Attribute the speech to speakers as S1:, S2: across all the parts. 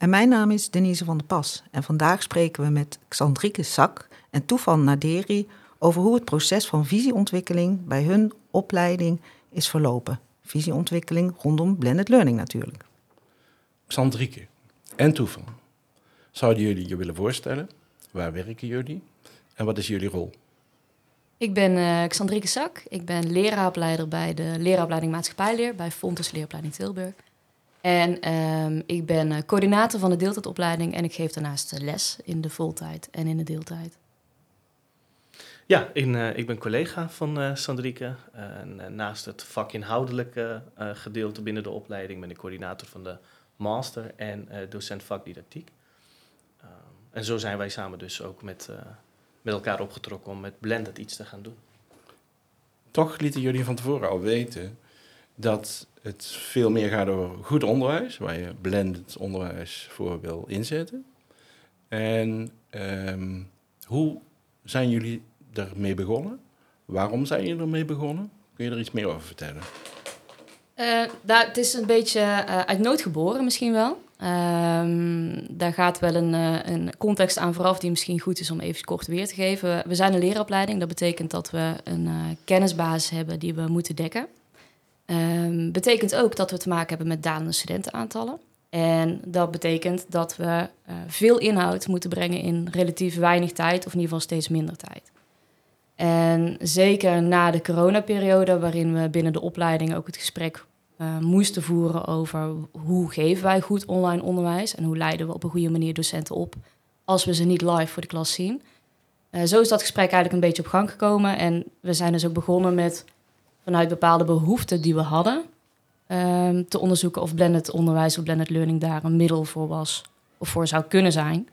S1: En mijn naam is Denise van der Pas. En vandaag spreken we met Xandrike Sak en Toefan Naderi over hoe het proces van visieontwikkeling bij hun opleiding is verlopen. Visieontwikkeling rondom blended learning natuurlijk.
S2: Xandrike en Toefan, zouden jullie je willen voorstellen? Waar werken jullie en wat is jullie rol?
S3: Ik ben uh, Xandrike Sak. Ik ben leraaropleider bij de leraaropleiding maatschappijleer bij Fontes Leeropleiding Tilburg. En ehm, ik ben uh, coördinator van de deeltijdopleiding en ik geef daarnaast les in de voltijd en in de deeltijd.
S4: Ja, in, uh, ik ben collega van uh, Sandrike. en naast het vakinhoudelijke gedeelte binnen de opleiding ben ik coördinator van de master en docent vakdidactiek. Ehm, en zo zijn wij samen dus ook met, met elkaar opgetrokken om met Blended iets te gaan doen.
S2: Toch lieten jullie van tevoren al weten dat het veel meer gaat over goed onderwijs, waar je blended onderwijs voor wil inzetten. En um, hoe zijn jullie ermee begonnen? Waarom zijn jullie ermee begonnen? Kun je er iets meer over vertellen?
S3: Uh, het is een beetje uh, uit nood geboren misschien wel. Um, daar gaat wel een, uh, een, context aan vooraf die misschien goed is om even kort weer te geven. We zijn een leeropleiding. Dat betekent dat we een kennisbasis hebben die we moeten dekken. Um, betekent ook dat we te maken hebben met dalende studentenaantallen. En dat betekent dat we uh, veel inhoud moeten brengen in relatief weinig tijd, of in ieder geval steeds minder tijd. En zeker na de coronaperiode, waarin we binnen de opleiding ook het gesprek uh, moesten voeren over hoe geven wij goed online onderwijs en hoe leiden we op een goede manier docenten op als we ze niet live voor de klas zien. Uh, zo is dat gesprek eigenlijk een beetje op gang gekomen en we zijn dus ook begonnen met vanuit bepaalde behoeften die we hadden, um, te onderzoeken of blended onderwijs of blended learning daar een middel voor was of voor zou kunnen zijn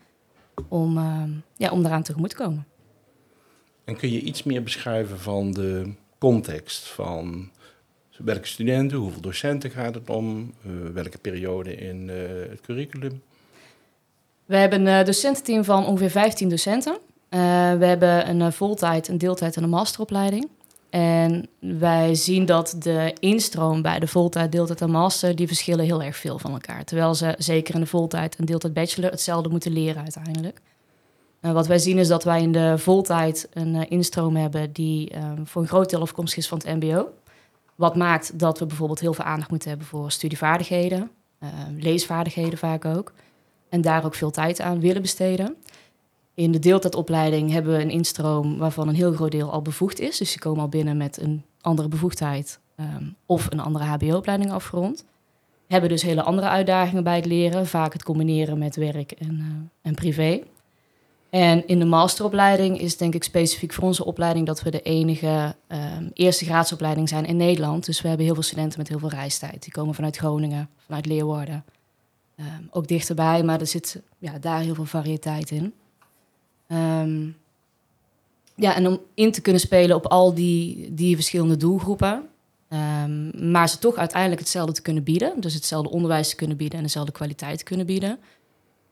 S3: om, um, ja, om daaraan tegemoet te komen.
S2: En kun je iets meer beschrijven van de context van welke studenten, hoeveel docenten gaat het om, uh, welke periode in uh, het curriculum?
S3: We hebben een docententeam van ongeveer 15 docenten. Uh, we hebben een voltijd, een deeltijd en een masteropleiding. En wij zien dat de instroom bij de voltijd, deeltijd en master, die verschillen heel erg veel van elkaar. Terwijl ze zeker in de voltijd en deeltijd bachelor hetzelfde moeten leren uiteindelijk. En wat wij zien is dat wij in de voltijd een uh, instroom hebben die um, voor een groot deel afkomstig is van het mbo. Wat maakt dat we bijvoorbeeld heel veel aandacht moeten hebben voor studievaardigheden, uh, leesvaardigheden vaak ook. En daar ook veel tijd aan willen besteden. In de deeltijdopleiding hebben we een instroom waarvan een heel groot deel al bevoegd is. Dus ze komen al binnen met een andere bevoegdheid um, of een andere HBO-opleiding afgerond. Hebben dus hele andere uitdagingen bij het leren, vaak het combineren met werk en, uh, en privé. En in de masteropleiding is denk ik specifiek voor onze opleiding dat we de enige um, eerste graadsopleiding zijn in Nederland. Dus we hebben heel veel studenten met heel veel reistijd. Die komen vanuit Groningen, vanuit Leeuwarden. Um, ook dichterbij, maar er zit ja, daar heel veel variëteit in. Um, ja, en om in te kunnen spelen op al die, die verschillende doelgroepen. Um, maar ze toch uiteindelijk hetzelfde te kunnen bieden. Dus hetzelfde onderwijs te kunnen bieden en dezelfde kwaliteit te kunnen bieden.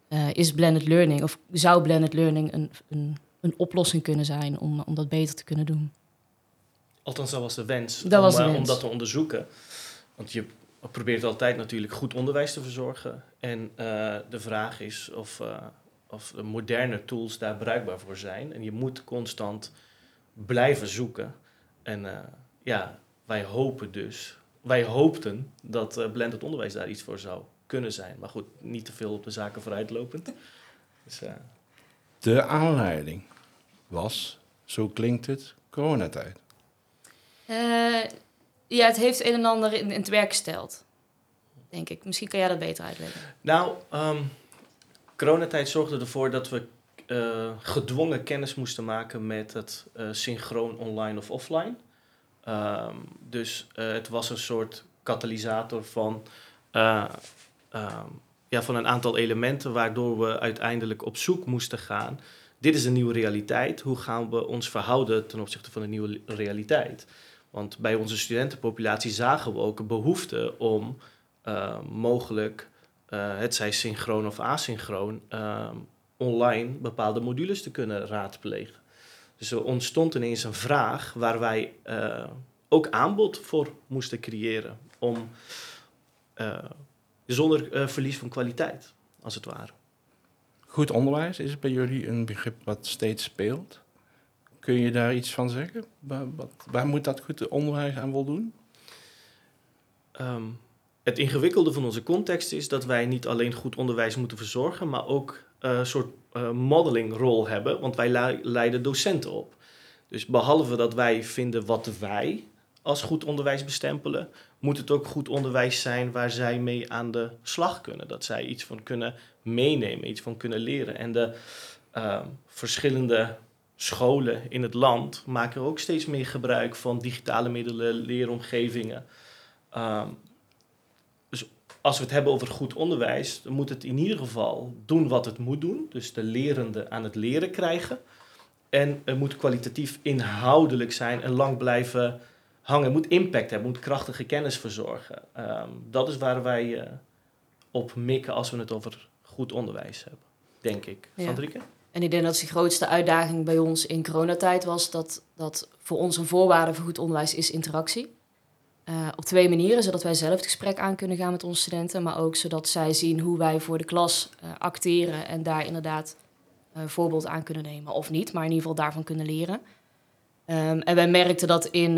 S3: Uh, is blended learning, of zou blended learning een, een, een oplossing kunnen zijn om, om dat beter te kunnen doen?
S4: Althans, dat was de wens.
S3: Dat
S4: om,
S3: was de wens.
S4: om dat te onderzoeken. Want je probeert altijd natuurlijk goed onderwijs te verzorgen. En uh, de vraag is of of de moderne tools daar bruikbaar voor zijn. En je moet constant blijven zoeken. En uh, ja, wij hopen dus, wij hoopten dat uh, blended onderwijs daar iets voor zou kunnen zijn. Maar goed, niet te veel op de zaken vooruitlopend. Dus, uh...
S2: De aanleiding was, zo klinkt het, coronatijd.
S3: ja, het heeft een en ander in, in het werk gesteld. Denk ik. Misschien kan jij dat beter uitleggen.
S4: Nou, um, coronatijd zorgde ervoor dat we uh, gedwongen kennis moesten maken met het uh, synchroon online of offline. Um, dus uh, het was een soort katalysator van um, ja, van een aantal elementen waardoor we uiteindelijk op zoek moesten gaan. Dit is een nieuwe realiteit. Hoe gaan we ons verhouden ten opzichte van een nieuwe realiteit? Want bij onze studentenpopulatie zagen we ook een behoefte om mogelijk, uh, het zij synchroon of asynchroon, uh, online bepaalde modules te kunnen raadplegen. Dus er ontstond ineens een vraag waar wij ook aanbod voor moesten creëren om zonder verlies van kwaliteit, als het ware.
S2: Goed onderwijs is bij jullie een begrip wat steeds speelt. Kun je daar iets van zeggen? Waar, wat, waar moet dat goed onderwijs aan voldoen?
S4: Um, het ingewikkelde van onze context is dat wij niet alleen goed onderwijs moeten verzorgen, maar ook uh, een soort uh, modelingrol hebben, want wij leiden docenten op. Dus behalve dat wij vinden wat wij als goed onderwijs bestempelen, moet het ook goed onderwijs zijn waar zij mee aan de slag kunnen. Dat zij iets van kunnen meenemen, iets van kunnen leren. En de uh, verschillende scholen in het land maken ook steeds meer gebruik van digitale middelen, leeromgevingen. Dus als we het hebben over goed onderwijs, dan moet het in ieder geval doen wat het moet doen. Dus de lerende aan het leren krijgen. En het moet kwalitatief inhoudelijk zijn en lang blijven hangen. Het moet impact hebben, moet krachtige kennis verzorgen. Um, dat is waar wij uh, op mikken als we het over goed onderwijs hebben, denk ik. Ja. Sandrike?
S3: En ik denk dat de grootste uitdaging bij ons in coronatijd was dat, dat voor ons een voorwaarde voor goed onderwijs is interactie. Uh, op twee manieren, zodat wij zelf het gesprek aan kunnen gaan met onze studenten, maar ook zodat zij zien hoe wij voor de klas uh, acteren en daar inderdaad uh, voorbeeld aan kunnen nemen. Of niet, maar in ieder geval daarvan kunnen leren. Um, en wij merkten dat in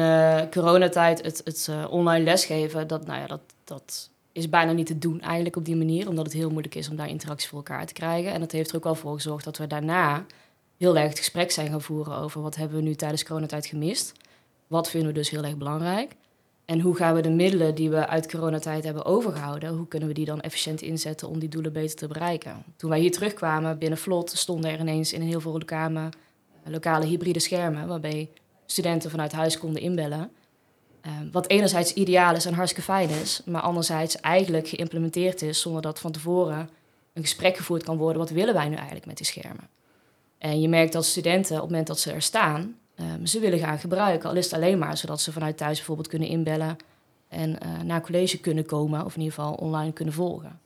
S3: coronatijd het, het online lesgeven, dat, nou ja, dat, dat is bijna niet te doen eigenlijk op die manier, omdat het heel moeilijk is om daar interactie voor elkaar te krijgen. En dat heeft er ook wel voor gezorgd dat we daarna heel erg het gesprek zijn gaan voeren over wat hebben we nu tijdens coronatijd gemist. Wat vinden we dus heel erg belangrijk? En hoe gaan we de middelen die we uit coronatijd hebben overgehouden, hoe kunnen we die dan efficiënt inzetten om die doelen beter te bereiken? Toen wij hier terugkwamen binnen Vlot, stonden er ineens in heel veel lokale, lokale hybride schermen, waarbij studenten vanuit huis konden inbellen. Uh, wat enerzijds ideaal is en hartstikke fijn is, maar anderzijds eigenlijk geïmplementeerd is zonder dat van tevoren een gesprek gevoerd kan worden. Wat willen wij nu eigenlijk met die schermen? En je merkt dat studenten op het moment dat ze er staan, um, ze willen gaan gebruiken. Al is het alleen maar zodat ze vanuit thuis bijvoorbeeld kunnen inbellen en uh, naar college kunnen komen, of in ieder geval online kunnen volgen.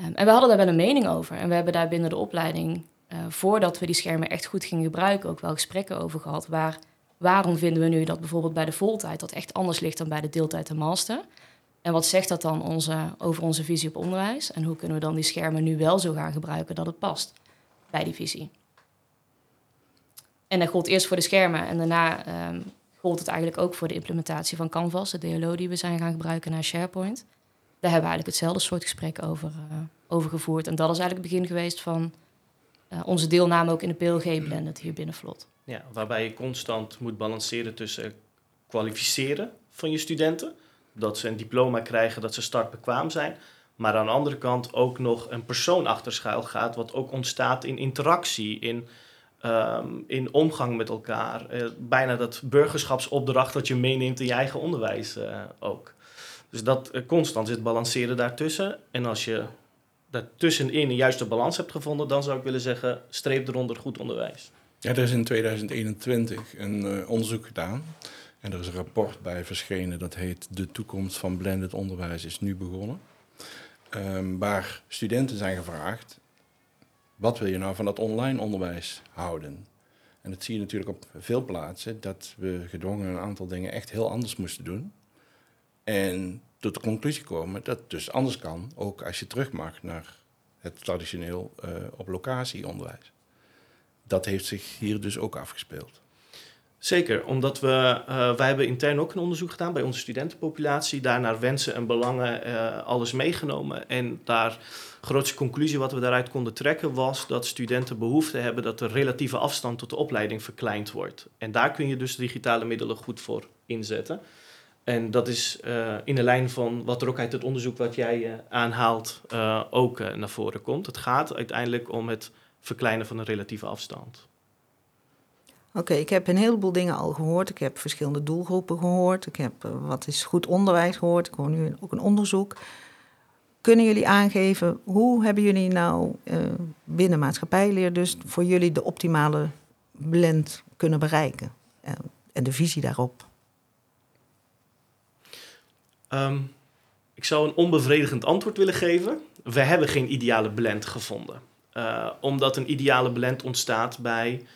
S3: Um, en we hadden daar wel een mening over. En we hebben daar binnen de opleiding, uh, voordat we die schermen echt goed gingen gebruiken, ook wel gesprekken over gehad. Waar, waarom vinden we nu dat bijvoorbeeld bij de voltijd dat echt anders ligt dan bij de deeltijd en master? En wat zegt dat dan onze, over onze visie op onderwijs? En hoe kunnen we dan die schermen nu wel zo gaan gebruiken dat het past bij die visie? En dat gold eerst voor de schermen en daarna um, gold het eigenlijk ook voor de implementatie van Canvas, de DLO die we zijn gaan gebruiken naar SharePoint. Daar hebben we eigenlijk hetzelfde soort gesprek over, uh, gevoerd. En dat is eigenlijk het begin geweest van uh, onze deelname ook in de PLG-blended hier binnen Vlot.
S4: Ja, waarbij je constant moet balanceren tussen kwalificeren van je studenten, dat ze een diploma krijgen, dat ze startbekwaam zijn, maar aan de andere kant ook nog een persoon achter schuil gaat, wat ook ontstaat in interactie, in um, in omgang met elkaar. Uh, bijna dat burgerschapsopdracht dat je meeneemt in je eigen onderwijs uh, ook. Dus dat uh, constant zit balanceren daartussen. En als je daartussenin een juiste balans hebt gevonden, dan zou ik willen zeggen, streep eronder goed onderwijs.
S2: Ja, er is in 2021 een onderzoek gedaan. En er is een rapport bij verschenen dat heet De toekomst van blended onderwijs is nu begonnen. Um, waar studenten zijn gevraagd wat wil je nou van dat online onderwijs houden? En dat zie je natuurlijk op veel plaatsen, dat we gedwongen een aantal dingen echt heel anders moesten doen. En tot de conclusie komen dat het dus anders kan, ook als je terug mag naar het traditioneel uh, op locatie onderwijs. Dat heeft zich hier dus ook afgespeeld.
S4: Zeker, omdat we, uh, wij hebben intern ook een onderzoek gedaan bij onze studentenpopulatie, daar naar wensen en belangen uh, alles meegenomen. En daar grootste conclusie wat we daaruit konden trekken was dat studenten behoefte hebben dat de relatieve afstand tot de opleiding verkleind wordt. En daar kun je dus digitale middelen goed voor inzetten. En dat is uh, in de lijn van wat er ook uit het onderzoek wat jij aanhaalt ook naar voren komt. Het gaat uiteindelijk om het verkleinen van de relatieve afstand.
S1: Oké, ik heb een heleboel dingen al gehoord. Ik heb verschillende doelgroepen gehoord. Ik heb wat is goed onderwijs gehoord. Ik hoor nu ook een onderzoek.
S5: kunnen jullie aangeven hoe hebben jullie nou uh, binnen maatschappijleer dus voor jullie de optimale blend kunnen bereiken en, en de visie daarop?
S4: Um, ik zou een onbevredigend antwoord willen geven. We hebben geen ideale blend gevonden. Omdat een ideale blend ontstaat bij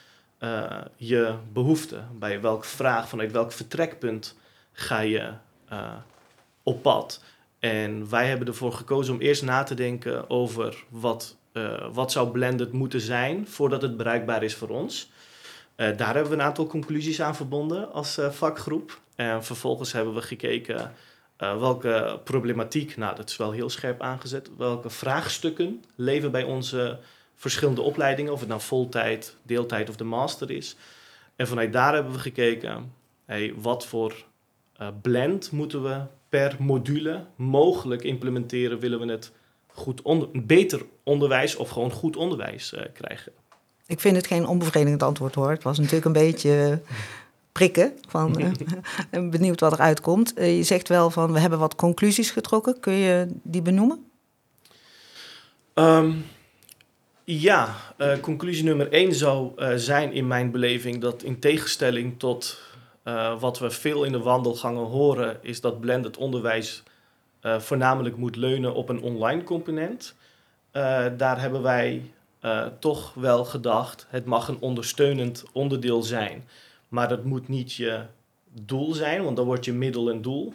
S4: uh, je behoeften. Bij welke vraag, vanuit welk vertrekpunt ga je uh, op pad. En wij hebben ervoor gekozen om eerst na te denken over wat, wat zou blended moeten zijn voordat het bereikbaar is voor ons. daar hebben we een aantal conclusies aan verbonden als vakgroep. En vervolgens hebben we gekeken welke problematiek, nou dat is wel heel scherp aangezet, welke vraagstukken leven bij onze verschillende opleidingen, of het nou voltijd, deeltijd of de master is. En vanuit daar hebben we gekeken, hey, wat voor uh, blend moeten we per module mogelijk implementeren, willen we het goed onder, beter onderwijs of gewoon goed onderwijs uh, krijgen.
S5: Ik vind het geen onbevredigend antwoord hoor. Het was natuurlijk een beetje prikken. Van, uh, benieuwd wat eruit komt. Uh, je zegt wel van we hebben wat conclusies getrokken. Kun je die benoemen?
S4: Um, ja, uh, conclusie nummer één zou zijn in mijn beleving dat in tegenstelling tot wat we veel in de wandelgangen horen, is dat blended onderwijs voornamelijk moet leunen op een online component. daar hebben wij toch wel gedacht, het mag een ondersteunend onderdeel zijn. Maar dat moet niet je doel zijn, want dan wordt je middel een doel.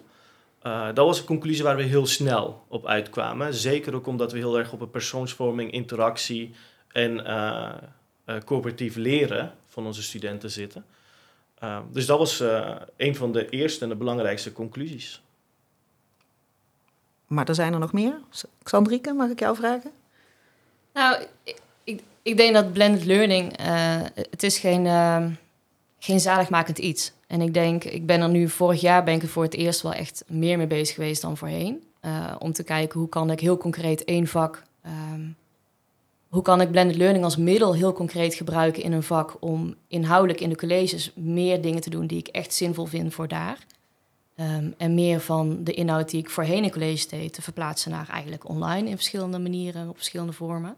S4: Uh, dat was een conclusie waar we heel snel op uitkwamen. Zeker ook omdat we heel erg op een persoonsvorming, interactie en uh, uh, coöperatief leren van onze studenten zitten. dus dat was een van de eerste en de belangrijkste conclusies.
S5: Maar er zijn er nog meer? Xandrike, mag ik jou vragen?
S3: Nou, ik, ik denk dat blended learning, het is geen geen zaligmakend iets. En ik denk, ik ben er nu vorig jaar ben ik er voor het eerst wel echt meer mee bezig geweest dan voorheen. Uh, om te kijken hoe kan ik heel concreet één vak. Um, hoe kan ik blended learning als middel heel concreet gebruiken in een vak om inhoudelijk in de colleges meer dingen te doen die ik echt zinvol vind voor daar. Um, en meer van de inhoud die ik voorheen in college deed te verplaatsen naar eigenlijk online in verschillende manieren, op verschillende vormen.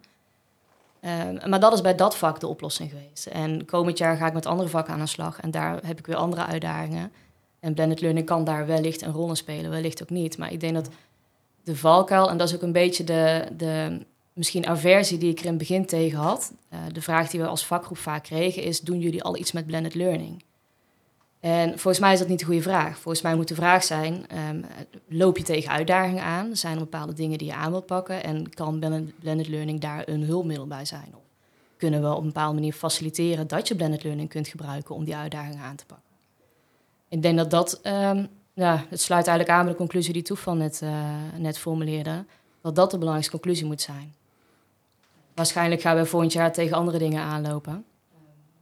S3: Ehm, maar dat is bij dat vak de oplossing geweest. En komend jaar ga ik met andere vakken aan de slag. En daar heb ik weer andere uitdagingen. En blended learning kan daar wellicht een rol in spelen, wellicht ook niet. Maar ik denk dat de valkuil, en dat is ook een beetje de, de misschien aversie die ik er in het begin tegen had. Uh, de vraag die we als vakgroep vaak kregen is, doen jullie al iets met blended learning? En volgens mij is dat niet de goede vraag. Volgens mij moet de vraag zijn: um, loop je tegen uitdagingen aan? Zijn er bepaalde dingen die je aan wilt pakken? En kan blended learning daar een hulpmiddel bij zijn? Of kunnen we op een bepaalde manier faciliteren dat je blended learning kunt gebruiken om die uitdagingen aan te pakken? Ik denk dat dat, um, ja, het sluit eigenlijk aan bij de conclusie die Toefan net, uh, net formuleerde, dat dat de belangrijkste conclusie moet zijn. Waarschijnlijk gaan we volgend jaar tegen andere dingen aanlopen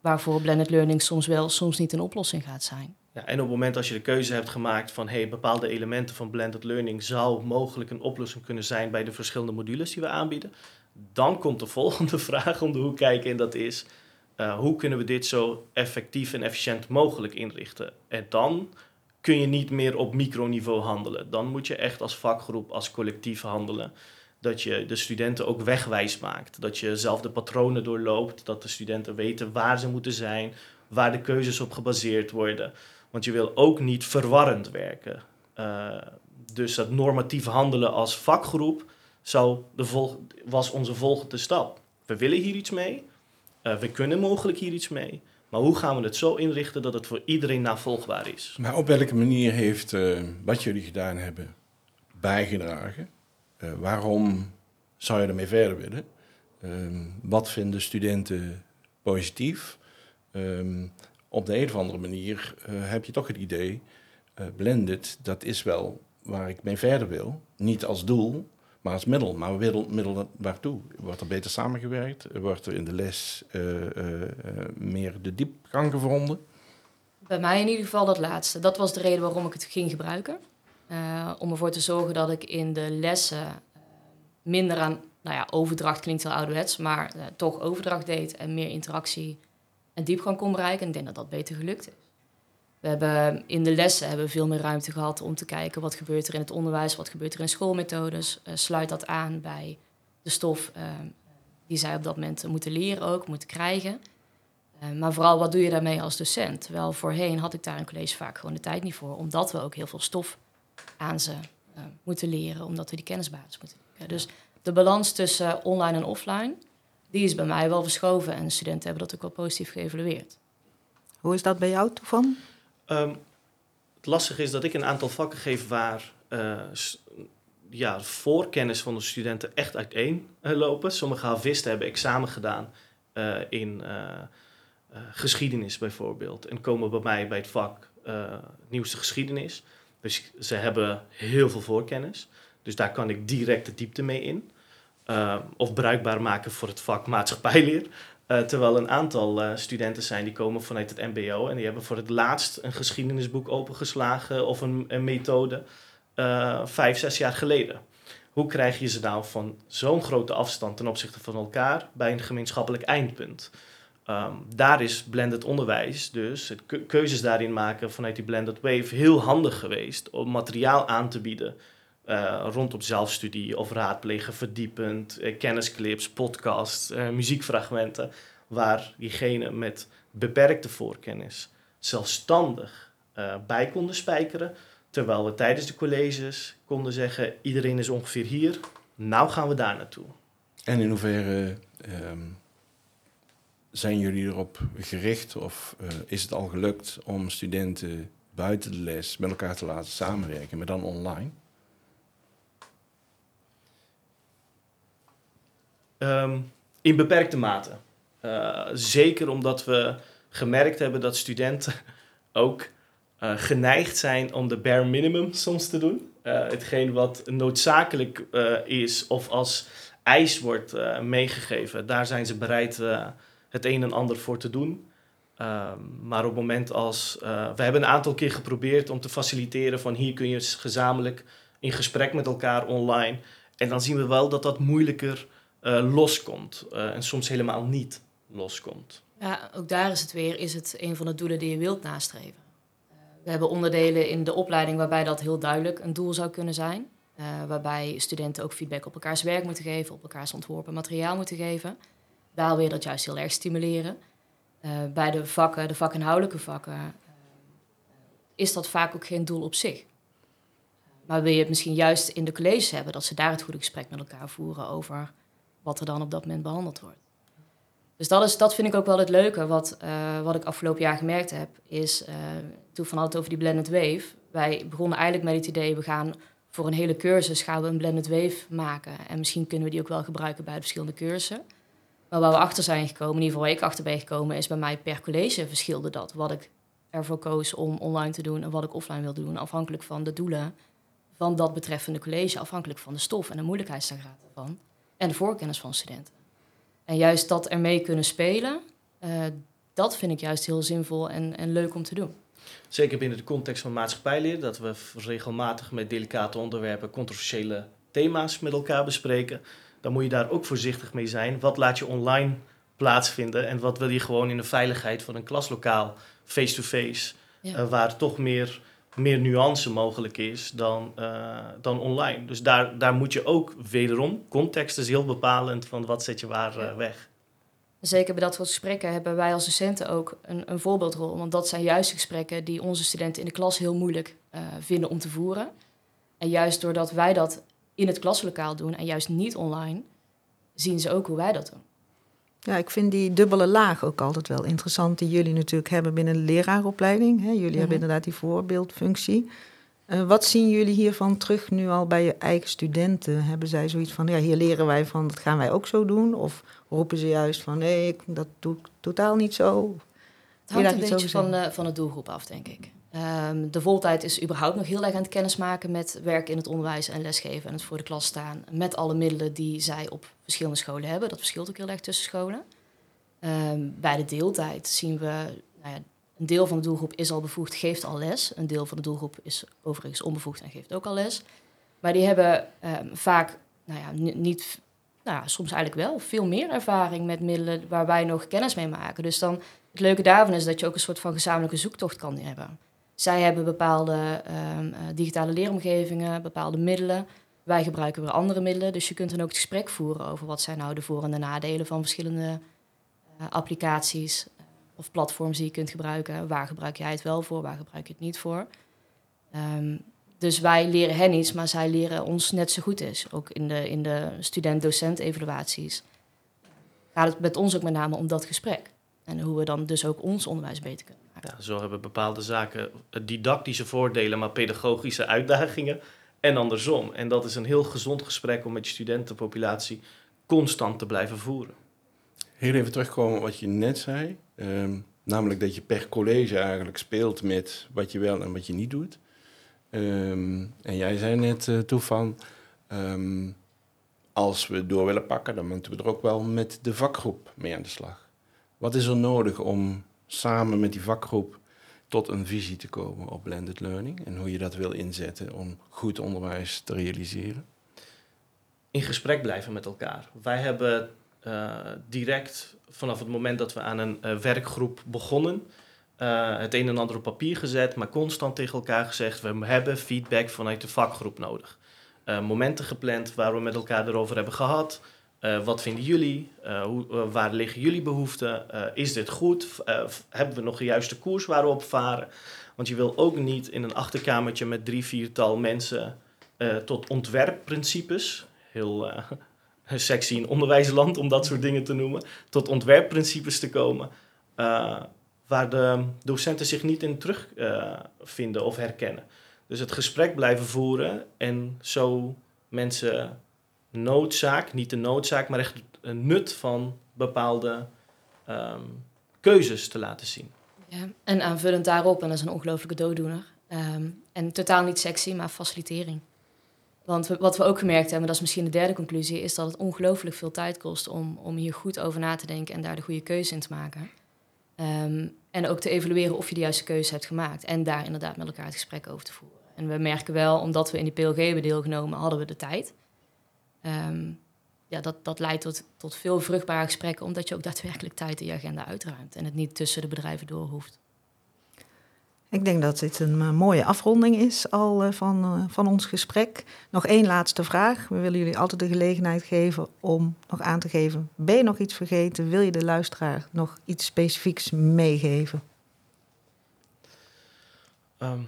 S3: waarvoor blended learning soms wel, soms niet een oplossing gaat zijn.
S4: Ja, en op het moment als je de keuze hebt gemaakt van hey, bepaalde elementen van blended learning zou mogelijk een oplossing kunnen zijn bij de verschillende modules die we aanbieden, dan komt de volgende vraag om de hoek kijken en dat is uh, hoe kunnen we dit zo effectief en efficiënt mogelijk inrichten? En dan kun je niet meer op microniveau handelen. Dan moet je echt als vakgroep, als collectief handelen dat je de studenten ook wegwijs maakt. Dat je zelf de patronen doorloopt, dat de studenten weten waar ze moeten zijn, waar de keuzes op gebaseerd worden. Want je wil ook niet verwarrend werken. Uh, dus dat normatief handelen als vakgroep zou de was onze volgende stap. We willen hier iets mee, uh, we kunnen mogelijk hier iets mee. Maar hoe gaan we het zo inrichten dat het voor iedereen navolgbaar is?
S2: Maar op welke manier heeft uh, wat jullie gedaan hebben bijgedragen waarom zou je ermee verder willen? Um, wat vinden studenten positief? Um, op de een of andere manier uh, heb je toch het idee, uh, blended, dat is wel waar ik mee verder wil. Niet als doel, maar als middel. Maar middel, middel waartoe? Wordt er beter samengewerkt? Wordt er in de les meer de diepgang gevonden?
S3: Bij mij in ieder geval dat laatste. Dat was de reden waarom ik het ging gebruiken. Uh, om ervoor te zorgen dat ik in de lessen uh, minder aan, nou ja, overdracht klinkt heel ouderwets, maar uh, toch overdracht deed en meer interactie en diepgang kon bereiken. En ik denk dat dat beter gelukt is. We hebben in de lessen hebben we veel meer ruimte gehad om te kijken wat gebeurt er in het onderwijs, wat gebeurt er in schoolmethodes. Sluit dat aan bij de stof uh, die zij op dat moment moeten leren ook, moeten krijgen. Maar vooral, wat doe je daarmee als docent? Terwijl voorheen had ik daar in college vaak gewoon de tijd niet voor, omdat we ook heel veel stof aan ze moeten leren, omdat we die kennisbasis moeten leren. Dus de balans tussen online en offline, die is bij mij wel verschoven en studenten hebben dat ook wel positief geëvalueerd.
S5: Hoe is dat bij jou, Toevan?
S4: Um, het lastige is dat ik een aantal vakken geef waar uh, ja, voorkennis van de studenten echt uiteen lopen. Sommige havisten hebben examen gedaan uh, in uh, geschiedenis bijvoorbeeld. En komen bij mij bij het vak nieuwste geschiedenis. Dus ze hebben heel veel voorkennis. Dus daar kan ik direct de diepte mee in. of bruikbaar maken voor het vak maatschappijleer. Uh, terwijl een aantal uh, studenten zijn die komen vanuit het MBO en die hebben voor het laatst een geschiedenisboek opengeslagen of een, een methode uh, vijf, zes jaar geleden. Hoe krijg je ze nou van zo'n grote afstand ten opzichte van elkaar bij een gemeenschappelijk eindpunt? Um, daar is blended onderwijs, dus het keuzes daarin maken vanuit die blended wave, heel handig geweest om materiaal aan te bieden uh, rondom zelfstudie of raadplegen verdiepend, uh, kennisclips, podcasts, uh, muziekfragmenten, waar diegene met beperkte voorkennis zelfstandig bij konden spijkeren, terwijl we tijdens de colleges konden zeggen, iedereen is ongeveer hier, nou gaan we daar naartoe.
S2: En in hoeverre um, zijn jullie erop gericht of is het al gelukt om studenten buiten de les met elkaar te laten samenwerken, maar dan online?
S4: Um, in beperkte mate. Uh, zeker omdat we gemerkt hebben dat studenten ook uh, geneigd zijn om de bare minimum soms te doen. Hetgeen wat noodzakelijk is of als eis wordt meegegeven, daar zijn ze bereid het een en ander voor te doen. Ehm, maar op het moment als. we hebben een aantal keer geprobeerd om te faciliteren van hier kun je gezamenlijk in gesprek met elkaar online. En dan zien we wel dat dat moeilijker uh, loskomt. Uh, en soms helemaal niet loskomt.
S3: Ja, ook daar is het weer, is het een van de doelen die je wilt nastreven. We hebben onderdelen in de opleiding waarbij dat heel duidelijk een doel zou kunnen zijn. waarbij studenten ook feedback op elkaars werk moeten geven, op elkaars ontworpen materiaal moeten geven. Daar wil je dat juist heel erg stimuleren. bij de vakken, de vakinhoudelijke vakken, is dat vaak ook geen doel op zich. Maar wil je het misschien juist in de colleges hebben, dat ze daar het goede gesprek met elkaar voeren over wat er dan op dat moment behandeld wordt. Dus dat, is, dat vind ik ook wel het leuke. Wat, uh, wat ik afgelopen jaar gemerkt heb, is uh, toen van het over die blended wave. Wij begonnen eigenlijk met het idee, we gaan voor een hele cursus gaan we een blended wave maken. En misschien kunnen we die ook wel gebruiken bij de verschillende cursussen. Maar waar we achter zijn gekomen, in ieder geval waar ik achter ben gekomen, is bij mij per college verschilde dat. Wat ik ervoor koos om online te doen en wat ik offline wilde doen, afhankelijk van de doelen van dat betreffende college, afhankelijk van de stof en de moeilijkheidsgraad ervan en de voorkennis van studenten. En juist dat ermee kunnen spelen, uh, dat vind ik juist heel zinvol en, en leuk om te doen.
S4: Zeker binnen de context van maatschappijleer, dat we regelmatig met delicate onderwerpen controversiële thema's met elkaar bespreken. Dan moet je daar ook voorzichtig mee zijn. Wat laat je online plaatsvinden en wat wil je gewoon in de veiligheid van een klaslokaal, face-to-face, ja. uh, waar toch meer meer nuance mogelijk is dan, uh, dan online. Dus daar, daar moet je ook wederom, context is heel bepalend van wat zet je waar uh, weg.
S3: Zeker bij dat soort gesprekken hebben wij als docenten ook een, een voorbeeldrol. Want dat zijn juist gesprekken die onze studenten in de klas heel moeilijk vinden om te voeren. En juist doordat wij dat in het klaslokaal doen en juist niet online, zien ze ook hoe wij dat doen.
S5: Ja, ik vind die dubbele laag ook altijd wel interessant, die jullie natuurlijk hebben binnen de leraaropleiding. Hè? Jullie mm -hmm. hebben inderdaad die voorbeeldfunctie. Uh, wat zien jullie hiervan terug nu al bij je eigen studenten? Hebben zij zoiets van, ja, hier leren wij van, dat gaan wij ook zo doen? Of roepen ze juist van, nee, dat doe ik totaal niet zo?
S3: Het hangt een beetje van de, van de doelgroep af, denk ik. Um, de voltijd is überhaupt nog heel erg aan het kennismaken met werk in het onderwijs en lesgeven en het voor de klas staan. Met alle middelen die zij op verschillende scholen hebben. Dat verschilt ook heel erg tussen scholen. Um, bij de deeltijd zien we, nou ja, een deel van de doelgroep is al bevoegd, geeft al les. Een deel van de doelgroep is overigens onbevoegd en geeft ook al les. Maar die hebben um, vaak, nou ja, niet, nou ja, soms eigenlijk wel, veel meer ervaring met middelen waar wij nog kennis mee maken. Dus dan, het leuke daarvan is dat je ook een soort van gezamenlijke zoektocht kan hebben. Zij hebben bepaalde ehm, eh, digitale leeromgevingen, bepaalde middelen. Wij gebruiken weer andere middelen. Dus je kunt dan ook het gesprek voeren over wat zijn nou de voor- en de nadelen van verschillende eh, applicaties eh, of platforms die je kunt gebruiken. Waar gebruik jij het wel voor, waar gebruik je het niet voor? Ehm, dus wij leren hen iets, maar zij leren ons net zo goed is. Ook in de, in de student-docent-evaluaties gaat het met ons ook met name om dat gesprek. En hoe we dan dus ook ons onderwijs beter kunnen maken.
S4: Ja, zo hebben bepaalde zaken didactische voordelen, maar pedagogische uitdagingen. En andersom. En dat is een heel gezond gesprek om met je studentenpopulatie constant te blijven voeren.
S2: Heel even terugkomen op wat je net zei. Ehm, namelijk dat je per college eigenlijk speelt met wat je wel en wat je niet doet. Ehm, en jij zei net uh, toe van, ehm, als we door willen pakken, dan moeten we er ook wel met de vakgroep mee aan de slag. Wat is er nodig om samen met die vakgroep tot een visie te komen op blended learning en hoe je dat wil inzetten om goed onderwijs te realiseren?
S4: In gesprek blijven met elkaar. Wij hebben uh, direct vanaf het moment dat we aan een uh, werkgroep begonnen, uh, het een en ander op papier gezet, maar constant tegen elkaar gezegd: we hebben feedback vanuit de vakgroep nodig. momenten gepland waar we met elkaar erover hebben gehad. Uh, wat vinden jullie? Uh, hoe, uh, waar liggen jullie behoeften? is dit goed? hebben we nog de juiste koers waar we op varen? Want je wil ook niet in een achterkamertje met drie, viertal mensen tot ontwerpprincipes, heel sexy in onderwijsland om dat soort dingen te noemen, tot ontwerpprincipes te komen, waar de docenten zich niet in terugvinden of herkennen. Dus het gesprek blijven voeren en zo mensen noodzaak, niet de noodzaak, maar echt een nut van bepaalde um, keuzes te laten zien.
S3: Ja, en aanvullend daarop, en dat is een ongelofelijke dooddoener, um, en totaal niet sexy, maar facilitering. Want wat we ook gemerkt hebben, dat is misschien de derde conclusie, is dat het ongelooflijk veel tijd kost om, om hier goed over na te denken en daar de goede keuze in te maken. Um, en ook te evalueren of je de juiste keuze hebt gemaakt. En daar inderdaad met elkaar het gesprek over te voeren. En we merken wel, omdat we in die PLG hebben deelgenomen, hadden we de tijd. Um, ja, dat, dat leidt tot, tot veel vruchtbare gesprekken, omdat je ook daadwerkelijk tijd in je agenda uitruimt en het niet tussen de bedrijven door hoeft.
S5: Ik denk dat dit een uh, mooie afronding is al uh, van, uh, van ons gesprek. Nog één laatste vraag. We willen jullie altijd de gelegenheid geven om nog aan te geven. Ben je nog iets vergeten? Wil je de luisteraar nog iets specifieks meegeven?
S4: Um,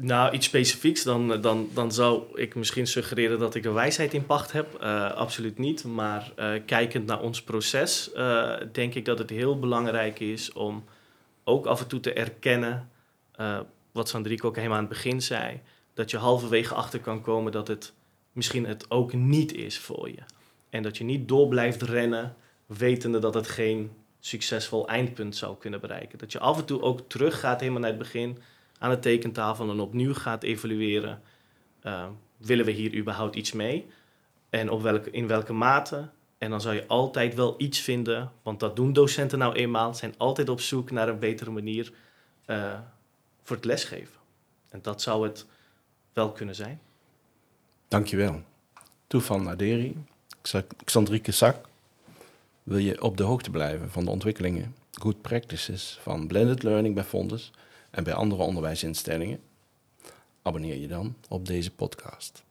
S4: nou, iets specifieks, dan, dan, dan zou ik misschien suggereren dat ik de wijsheid in pacht heb. Uh, absoluut niet. Maar uh, kijkend naar ons proces, uh, denk ik dat het heel belangrijk is om ook af en toe te erkennen, wat Sandrico ook helemaal aan het begin zei, dat je halverwege achter kan komen dat het misschien het ook niet is voor je. En dat je niet door blijft rennen, wetende dat het geen succesvol eindpunt zou kunnen bereiken. Dat je af en toe ook teruggaat helemaal naar het begin aan de tekentafel en opnieuw gaat evalueren. Uh, willen we hier überhaupt iets mee? En op welke, in welke mate? En dan zal je altijd wel iets vinden, want dat doen docenten nou eenmaal, zijn altijd op zoek naar een betere manier uh, voor het lesgeven. En dat zou het wel kunnen zijn.
S2: Dankjewel. Toevan Naderi, Xandrike Sak. Wil je op de hoogte blijven van de ontwikkelingen, good practices van blended learning bij Fondes en bij andere onderwijsinstellingen? Abonneer je dan op deze podcast.